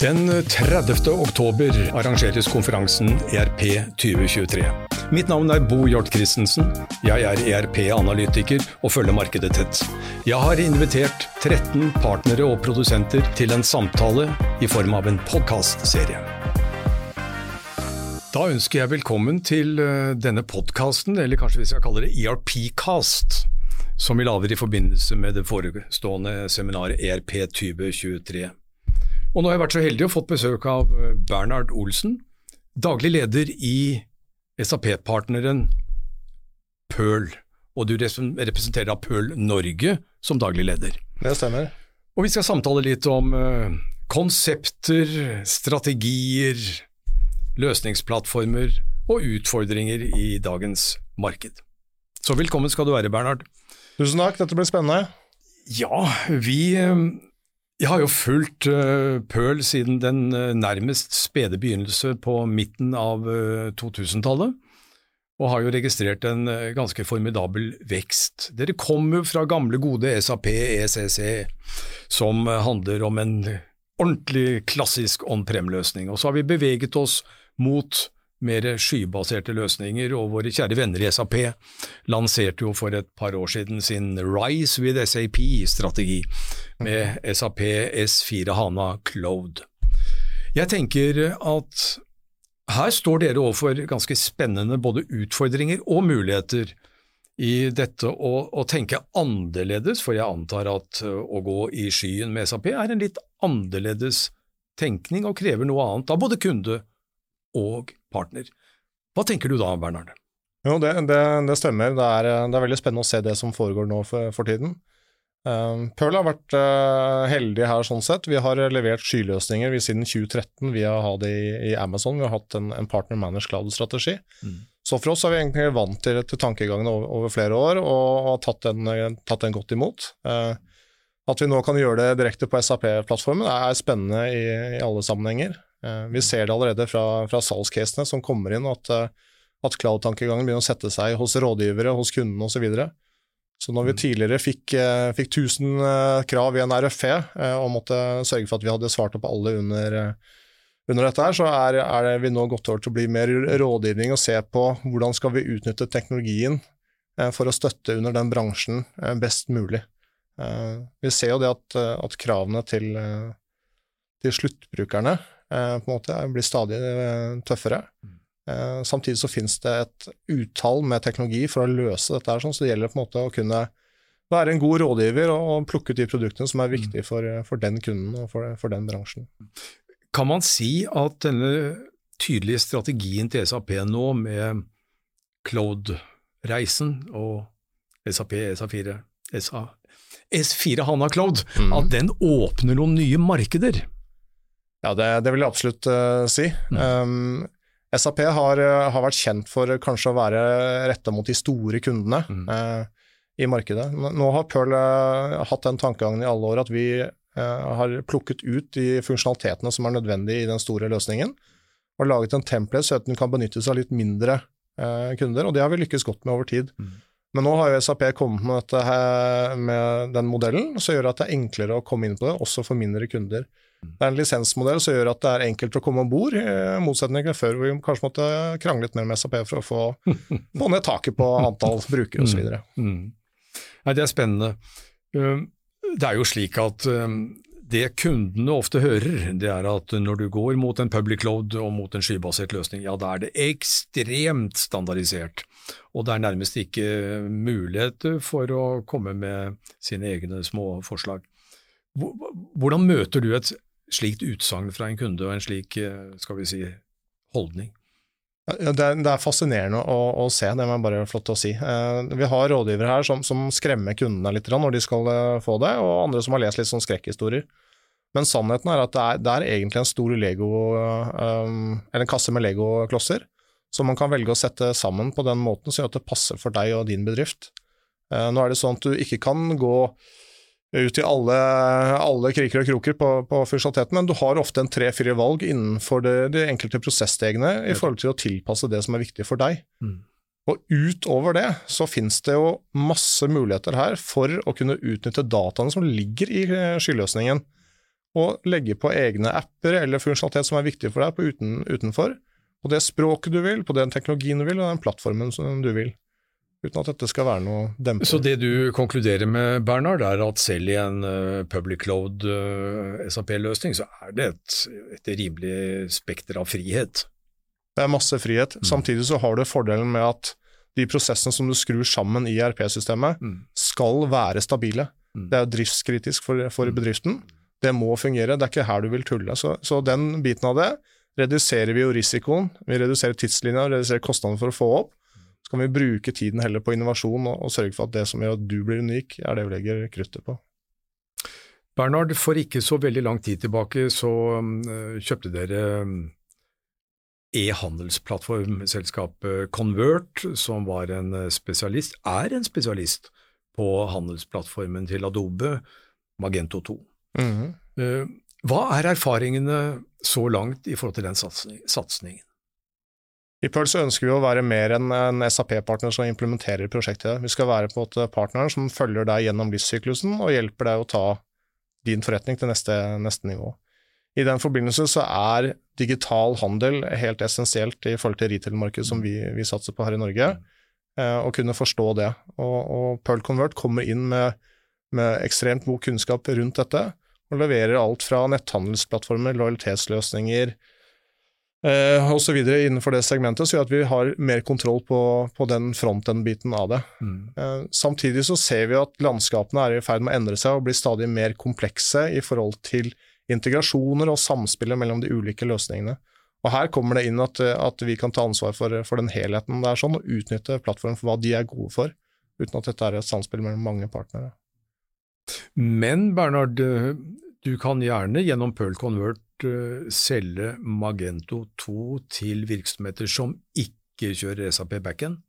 Den 30. oktober arrangeres konferansen ERP 2023. Mitt navn er Bo Hjort Christensen. Jeg er ERP-analytiker og følger markedet tett. Jeg har invitert 13 partnere og produsenter til en samtale i form av en podkastserie. Da ønsker jeg velkommen til eh, denne podkasten, eller kanskje vi skal kalle det ERP-cast, som vi lager i forbindelse med det forestående seminaret ERP 2023. Og nå har jeg vært så heldig og fått besøk av eh, Bernhard Olsen, daglig leder i SAP-partneren Pearl. Og du representerer da Pearl Norge som daglig leder. Det stemmer. Og vi skal samtale litt om uh, konsepter, strategier, løsningsplattformer og utfordringer i dagens marked. Så velkommen skal du være, Bernhard. Tusen takk, dette blir spennende. Ja, vi uh, jeg har jo fulgt uh, Pearl siden den uh, nærmest spede begynnelse på midten av uh, 2000-tallet, og har jo registrert en ganske formidabel vekst. Dere kommer jo fra gamle, gode SAP, ECC, som handler om en ordentlig klassisk on-prem-løsning. Og så har vi beveget oss mot mer skybaserte løsninger, og våre kjære venner i SAP lanserte jo for et par år siden sin Rise with SAP-strategi med SAP S4 Hana Cloud. Jeg tenker at her står dere overfor ganske spennende både utfordringer og muligheter i dette å, å, tenke annerledes, for jeg antar at å gå i skyen med SAP er en litt annerledes tenkning og krever noe annet av både kunde og partner. Hva tenker du da, Bernhard? Jo, det, det, det stemmer. Det er, det er, veldig spennende å se det som foregår nå for, for tiden. Um, Pearl har vært uh, heldig her sånn sett. Vi har levert skyløsninger vi, siden 2013 via å ha det i, i, Amazon. Vi har hatt en, en partner managed cloud-strategi. Mm. Så for oss er vi egentlig vant til, til tankegangen over, over, flere år og, og tatt, den, tatt, den, godt imot. Uh, at vi nå kan gjøre det direkte på SAP-plattformen er spennende i, i alle sammenhenger. Eh, vi ser det allerede fra, fra salgscasene som kommer inn, at, eh, at cloud-tankegangen begynner å sette seg hos rådgivere, hos kundene osv. Så, videre. så når vi mm. tidligere fikk, eh, fikk 1000 krav i en RFE og måtte sørge for at vi hadde svart opp alle under, under dette, her, så er, er, vi nå gått over til å bli mer rådgivning og se på hvordan skal vi utnytte teknologien for å støtte under den bransjen best mulig. Vi ser jo det at, at kravene til, til sluttbrukerne på en måte, blir stadig eh, tøffere. Mm. Eh, samtidig så finnes det et utall med teknologi for å løse dette, her, sånn, så det gjelder på en måte å kunne være en god rådgiver og plukke ut de produktene som er mm. viktige for, for den kunden og for, for, den bransjen. Kan man si at denne tydelige strategien til SAP nå, med Cloud-reisen og SAP, SA4, SA, S4 Hana Cloud, mm. at den åpner noen nye markeder? Ja, det, det vil jeg absolutt uh, si. Mm. Um, SAP har, uh, har, vært kjent for kanskje å være retta mot de store kundene mm. uh, i markedet. Nå har Pearl hatt den tankegangen i alle år at vi har plukket ut de funksjonalitetene som er nødvendige i den store løsningen, og laget en template så at den kan benyttes av litt mindre kunder, og det har vi lykkes godt med over tid. Mm. Men nå har jo SAP kommet med, dette, med den modellen, som gjør at det er enklere å komme inn på det, også for mindre kunder. Det er en lisensmodell som gjør at det er enkelt å komme om bord, i motsetning til før hvor vi kanskje måtte krangle litt mer med SAP for å få, få ned taket på antall brukere osv. Mm. Mm. Nei, det er spennende. Um, det er jo slik at um, det kundene ofte hører, det er at når du går mot en public load og mot en skybasert løsning, ja da er det ekstremt standardisert, og det er nærmest ikke mulighet for å komme med sine egne små forslag. Hvordan møter du et slikt utsagn fra en kunde og en slik eh, skal vi si, holdning? Det, er, er, fascinerende å, se, det er bare flott å si. Eh, vi har rådgivere her som, skremmer kundene litt når de skal eh, få det, og andre som har lest litt sånn skrekkhistorier. Men sannheten er at det er, egentlig en stor Lego, eller en kasse med legoklosser som man kan velge å sette sammen på den måten, så gjør at det passer for deg og din bedrift. Uh, nå er det sånn at du ikke kan gå ut i alle, alle kriker og kroker på, på funksjonaliteten, men du har ofte en tre-fire valg innenfor det, de enkelte prosessstegene i forhold til å tilpasse det som er viktig for deg. Mm. Og utover det så finnes det jo masse muligheter her for å kunne utnytte dataene som ligger i eh, skyløsningen. og legge på egne apper eller funksjonalitet som er viktig for deg på uten, utenfor, på det språket du vil, på den teknologien du vil, og den plattformen som du vil. Uten at dette skal være noe dempende. Så det du konkluderer med, Bernhard, er at selv i en uh, public cloud uh, SAP-løsning, så er det et, et rimelig spekter av frihet? Det er masse frihet. Mm. Samtidig så har du fordelen med at de prosessene som du skrur sammen i RP-systemet, mm. skal være stabile. Mm. Det er driftskritisk for, for, mm. bedriften. Det må fungere. Det er ikke her du vil tulle. Så, så den biten av det reduserer vi jo risikoen. Vi reduserer tidslinja, reduserer kostnadene for å få opp. Så kan vi bruke tiden heller på innovasjon og, og sørge for at det som gjør at du blir unik, er det vi legger kruttet på. Bernhard, for ikke så veldig lang tid tilbake så um, kjøpte dere um, e-handelsplattformselskapet Convert, som var en uh, spesialist, er en spesialist på handelsplattformen til Adobe, Magento 2. Mm -hmm. Hva er erfaringene så langt i forhold til den satsingen? I så ønsker vi å være mer enn en SAP-partner som implementerer prosjektet. Vi skal være på en måte partneren som følger deg gjennom livssyklusen og hjelper deg å ta din forretning til neste, neste nivå. I den forbindelse så er digital handel helt essensielt i forhold til retail-markedet som vi, vi, satser på her i Norge, eh, å kunne forstå det. Og, og Pearl Convert kommer inn med, med, ekstremt god kunnskap rundt dette, og leverer alt fra netthandelsplattformer, lojalitetsløsninger, eh, osv. innenfor det segmentet, så gjør at vi har mer kontroll på, på den frontend-biten av det. Mm. Eh, samtidig så ser vi at landskapene er i ferd med å endre seg og bli stadig mer komplekse i forhold til integrasjoner og samspillet mellom de ulike løsningene. Og Her kommer det inn at, at vi kan ta ansvar for, for, den helheten det er sånn, og utnytte plattformen for hva de er gode for, uten at dette er et samspill mellom mange partnere. Men Bernhard, du kan gjerne gjennom Pearl Convert uh, selge Magento 2 til virksomheter som ikke kjører SAP backend?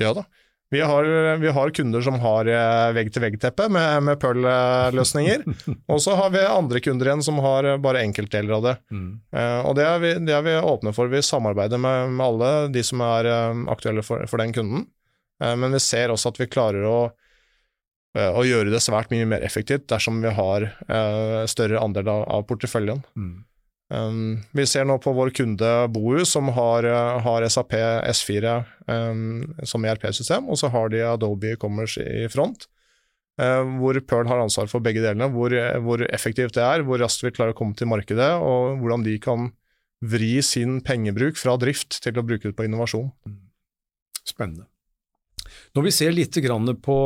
Ja da. Vi har, vi har kunder som har eh, vegg-til-vegg-teppe med, med Pearl-løsninger. og så har vi andre kunder igjen som har bare enkeltdeler av det. Mm. Uh, og det er, vi, det er, vi, åpne for. Vi samarbeider med, med alle de som er uh, aktuelle for, for, den kunden. Uh, men vi ser også at vi klarer å å gjøre det svært mye mer effektivt dersom vi har uh, større andel av, porteføljen. Mm. Um, vi ser nå på vår kunde Bohu, som har, uh, har SAP S4 um, som ERP-system, og så har de Adobe Commerce i front, uh, hvor Pearl har ansvar for begge delene. Hvor, hvor, effektivt det er, hvor raskt vi klarer å komme til markedet, og hvordan de kan vri sin pengebruk fra drift til å bruke det på innovasjon. Spennende. Når vi ser litt på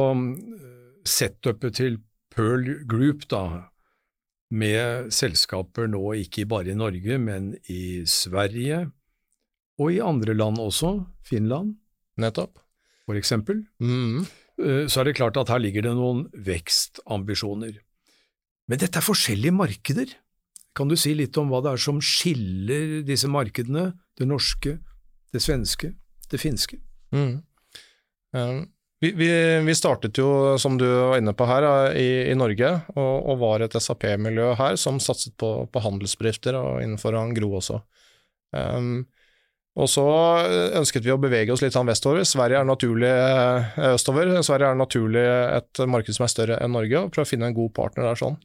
setupet til Pearl Group, da, med selskaper nå ikke bare i Norge, men i Sverige og i andre land også, Finland Nettopp. for eksempel. Mm. Eh, så er det klart at her ligger det noen vekstambisjoner. Men dette er forskjellige markeder. Kan du si litt om hva det er som skiller disse markedene, det norske, det svenske, det finske? Mm. Um, vi, vi, vi, startet jo, som du var inne på her, i, i Norge, og, og, var et SAP-miljø her som satset på, på handelsbedrifter, og innenfor Angro også. Um, og så ønsket vi å bevege oss litt sånn vestover. Sverige er naturlig eh, østover. Sverige er naturlig et marked som er større enn Norge, og prøve å finne en god partner der sånn.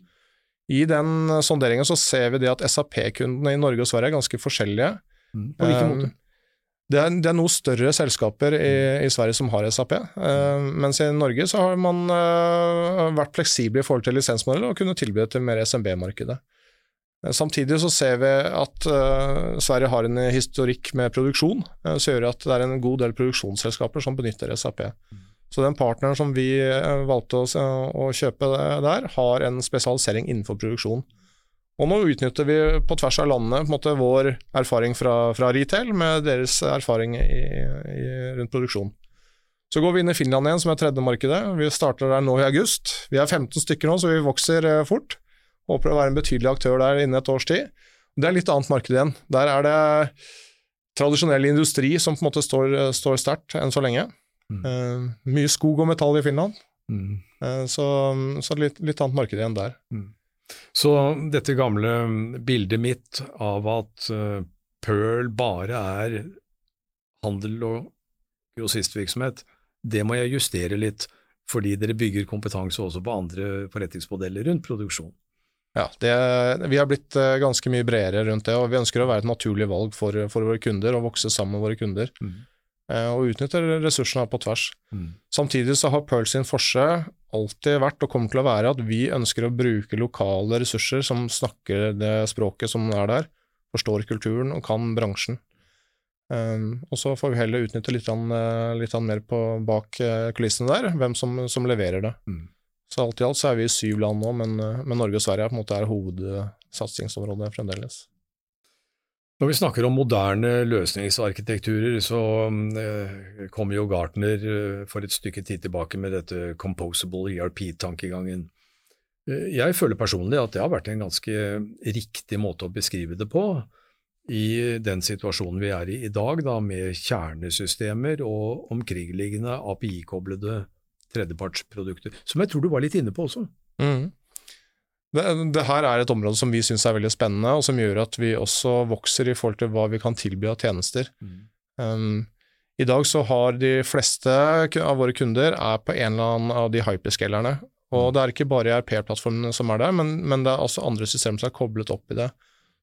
I den sonderingen så ser vi det at SAP-kundene i Norge og Sverige er ganske forskjellige. Mm, på hvilken måte? Um, det er, det er noe større selskaper i, i, Sverige som har SAP, uh, mens i Norge så har man uh, vært fleksibel i forhold til lisensmodeller og kunne tilby det til mer SMB-markedet. Uh, samtidig så ser vi at Sverige har en historikk med produksjon, som gjør at det er en god del produksjonsselskaper som benytter SAP. Så den partneren som vi valgte å, å kjøpe der, har en spesialisering innenfor produksjon. Og nå utnytter vi på tvers av landet måte, vår erfaring fra, fra, retail med deres erfaring i, i, rundt produksjon. Så går vi inn i Finland igjen, som er tredje markedet. Vi starter der nå i august. Vi er 15 stykker nå, så vi vokser eh, fort. Håper å være en betydelig aktør der innen et års tid. Det er litt annet marked igjen. Der er det tradisjonell industri som på en måte står, står sterkt enn så lenge. Mm. Uh, mye skog og metall i Finland. Mm. uh, så, så litt, litt, annet marked igjen der. Mm. Så dette gamle bildet mitt av at uh, Pearl bare er handel og grossistvirksomhet, det må jeg justere litt, fordi dere bygger kompetanse også på andre forretningsmodeller rundt produksjon. Ja, det, vi har blitt uh, ganske mye bredere rundt det, og vi ønsker å være et naturlig valg for, for våre kunder og vokse sammen med våre kunder. Mm. Uh, og utnytter ressursene på tvers. Mm. Samtidig så har Pearl sin forse alltid vært og kommer til å være at vi ønsker å bruke lokale ressurser som snakker det språket som er der, forstår kulturen og kan bransjen. Um, og så får vi heller utnytte litt, an, litt an mer på, bak kulissene der, hvem som, som leverer det. Mm. Så alt i alt så er vi i syv land nå, men, eh, men Norge og Sverige er på en måte hovedsatsingsområdet fremdeles. Når vi snakker om moderne løsningsarkitekturer, så eh, kom jo Gartner eh, for et stykke tid tilbake med dette composable ERP-tankegangen. Eh, jeg føler personlig at det har vært en ganske riktig måte å beskrive det på i den situasjonen vi er i i dag, da, med kjernesystemer og omkringliggende API-koblede tredjepartsprodukter, som jeg tror du var litt inne på også. Mm. Det, det, her er et område som vi syns er veldig spennende, og som gjør at vi også vokser i forhold til hva vi kan tilby av tjenester. Mm. Um, I dag så har de fleste av våre kunder er på en eller annen av de hyperscalerne. Og mm. det er ikke bare IRP-plattformene som er der, men, men, det er også andre systemer som er koblet opp i det.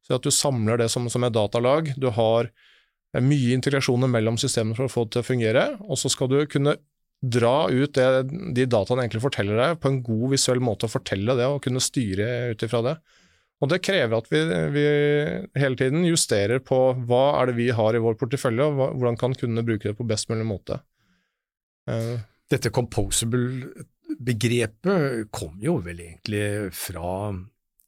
Så at du samler det som, som et datalag. Du har mye integrasjoner mellom systemene for å få det til å fungere, og så skal du kunne dra ut det de dataene egentlig forteller deg, på en god visuell måte å fortelle det og kunne styre ut ifra det. Og Det krever at vi, vi, hele tiden justerer på hva er det vi har i vår portefølje, og hva, hvordan kan kundene bruke det på best mulig måte. Uh, Dette composable-begrepet kom jo vel egentlig fra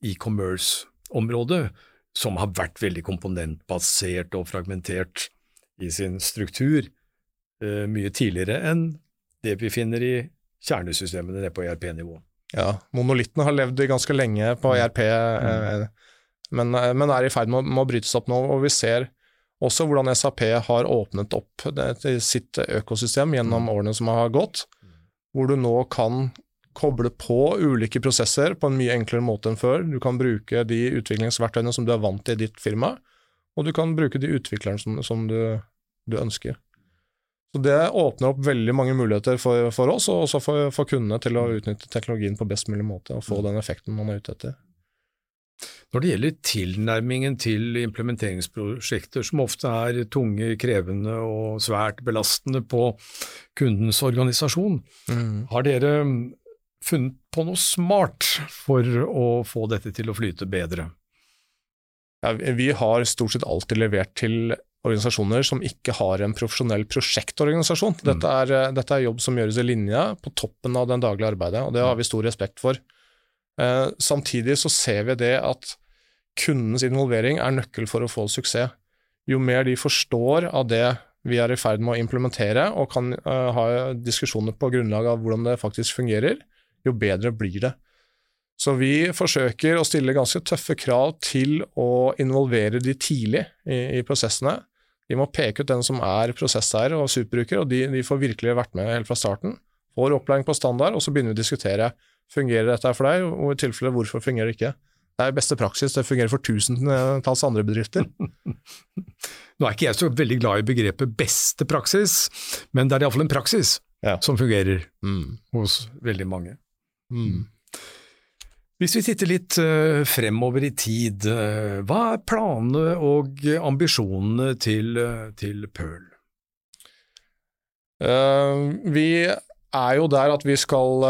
e-commerce-området, som har vært veldig komponentbasert og fragmentert i sin struktur uh, mye tidligere enn det vi finner i kjernesystemene nede på ERP-nivå. Ja, monolitten har levd ganske lenge på ERP, mm. Eh, men, eh, men, er i ferd med, med, å brytes opp nå. og Vi ser også hvordan SAP har åpnet opp det, sitt økosystem gjennom mm. årene som har gått, hvor du nå kan koble på ulike prosesser på en mye enklere måte enn før. Du kan bruke de utviklingsverktøyene som du er vant til i ditt firma, og du kan bruke de utviklerne som, som du, du ønsker. Så Det åpner opp veldig mange muligheter for, for oss, og også for, for, kundene til å utnytte teknologien på best mulig måte og få mm. den effekten man er ute etter. Når det gjelder tilnærmingen til implementeringsprosjekter, som ofte er tunge, krevende og svært belastende på kundens organisasjon, mm. har dere funnet på noe smart for å få dette til å flyte bedre? Ja, vi har stort sett alltid levert til organisasjoner som ikke har en profesjonell prosjektorganisasjon. Mm. Dette, er, eh, dette, er, jobb som gjøres i linja på toppen av den daglige arbeidet, og det har vi stor respekt for. Eh, samtidig så ser vi det at kundens involvering er nøkkel for å få suksess. Jo mer de forstår av det vi er i ferd med å implementere, og kan uh, ha diskusjoner på grunnlag av hvordan det faktisk fungerer, jo bedre blir det. Så vi forsøker å stille ganske tøffe krav til å involvere de tidlig i, i prosessene. Vi må peke ut den som er prosesseier og superbruker, og de, de, får virkelig vært med helt fra starten. Får opplæring på standard, og så begynner vi å diskutere fungerer dette for deg, og i tilfelle hvorfor fungerer det ikke. Det er beste praksis, det fungerer for tusentalls andre bedrifter. Nå er ikke jeg så veldig glad i begrepet beste praksis, men det er iallfall en praksis ja. som fungerer mm. hos veldig mange. Mm. Hvis vi titter litt uh, fremover i tid, uh, hva er planene og ambisjonene til, uh, til Pearl? vi er jo der at vi skal,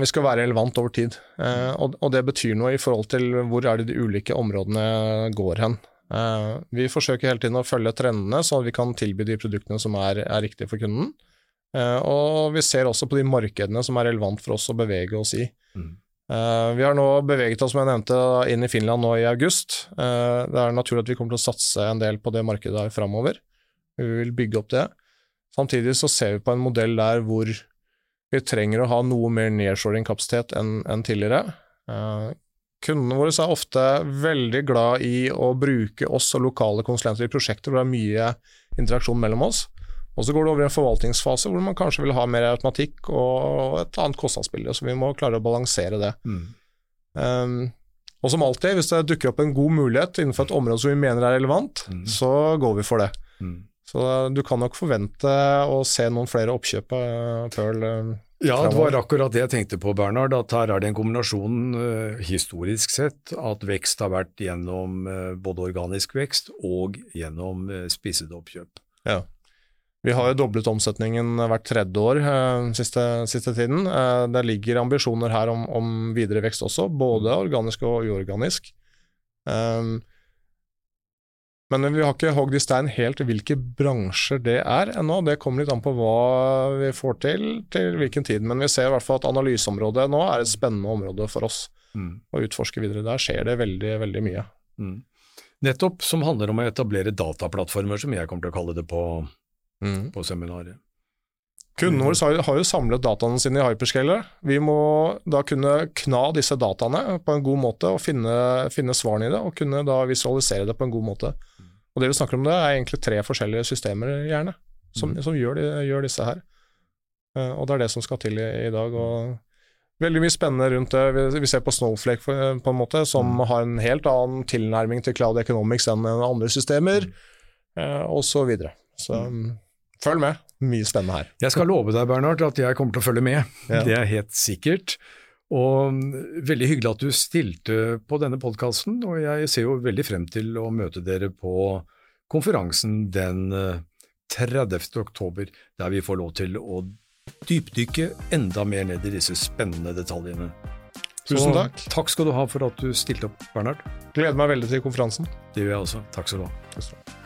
vi skal være relevant over tid. Og, og, det betyr noe i forhold til hvor er det de ulike områdene går hen. vi forsøker hele tiden å følge trendene, så vi kan tilby de produktene som er, er riktige for kunden. og vi ser også på de markedene som er relevant for oss å bevege oss i. Mm. Uh, vi har nå beveget oss som jeg nevnte, inn i Finland nå i august. Uh, det er naturlig at vi kommer til å satse en del på det markedet der framover. Vi vil bygge opp det. Samtidig så ser vi på en modell der hvor vi trenger å ha noe mer nedshoring-kapasitet enn tidligere. Uh, kundene våre er ofte veldig glad i å bruke oss og lokale konsulenter i prosjekter hvor det er mye interaksjon mellom oss. Og så går det over i en forvaltningsfase hvor man kanskje vil ha mer automatikk og et annet kostnadsbilde, så vi må klare å balansere det. Mm. Um, og som alltid, hvis det dukker opp en god mulighet innenfor et område som vi mener er relevant, mm. så går vi for det. Mm. Så du kan nok forvente å se noen flere oppkjøp av Pearl Ja, det var akkurat det jeg tenkte på, Bernhard. At her er det en kombinasjon uh, historisk sett. At vekst har vært gjennom uh, både organisk vekst og gjennom uh, spissede oppkjøp. Ja. Vi har jo doblet omsetningen hvert tredje år uh, siste, siste, tiden. Uh, det ligger ambisjoner her om, om, videre vekst også, både organisk og uorganisk. Um, men vi har ikke hogd i stein helt hvilke bransjer det er ennå. Det kommer litt an på hva vi får til til hvilken tid. Men vi ser i hvert fall at analyseområdet nå er et spennende område for oss mm. å utforske videre. Der skjer det veldig, veldig mye. Mm. Nettopp som handler om å etablere dataplattformer, som jeg kommer til å kalle det på mm. på seminaret. Kundene våre har jo samlet dataene sine i hyperscaler. Vi må da kunne kna disse dataene på en god måte og finne, finne svarene i det, og kunne da visualisere det på en god måte. Og Det vi snakker om det, er egentlig tre forskjellige systemer, gjerne, som, mm. som gjør, de, gjør, disse her. Uh, og det er det som skal til i, i, dag. og Veldig mye spennende rundt det. Vi, ser på Snowflake for, på en måte, som mm. har en helt annen tilnærming til cloud economics enn andre systemer, mm. og så videre. Så mm. Følg med, mye spennende her. Jeg skal love deg, Bernhard, at jeg kommer til å følge med. Ja. Det er helt sikkert. Og Veldig hyggelig at du stilte på denne podkasten, og jeg ser jo veldig frem til å møte dere på konferansen den 30. Eh, oktober, der vi får lov til å dypdykke enda mer ned i disse spennende detaljene. Tusen takk. Så, takk skal du ha for at du stilte opp, Bernhard. Gleder meg veldig til konferansen. Det gjør jeg også. Takk skal du ha.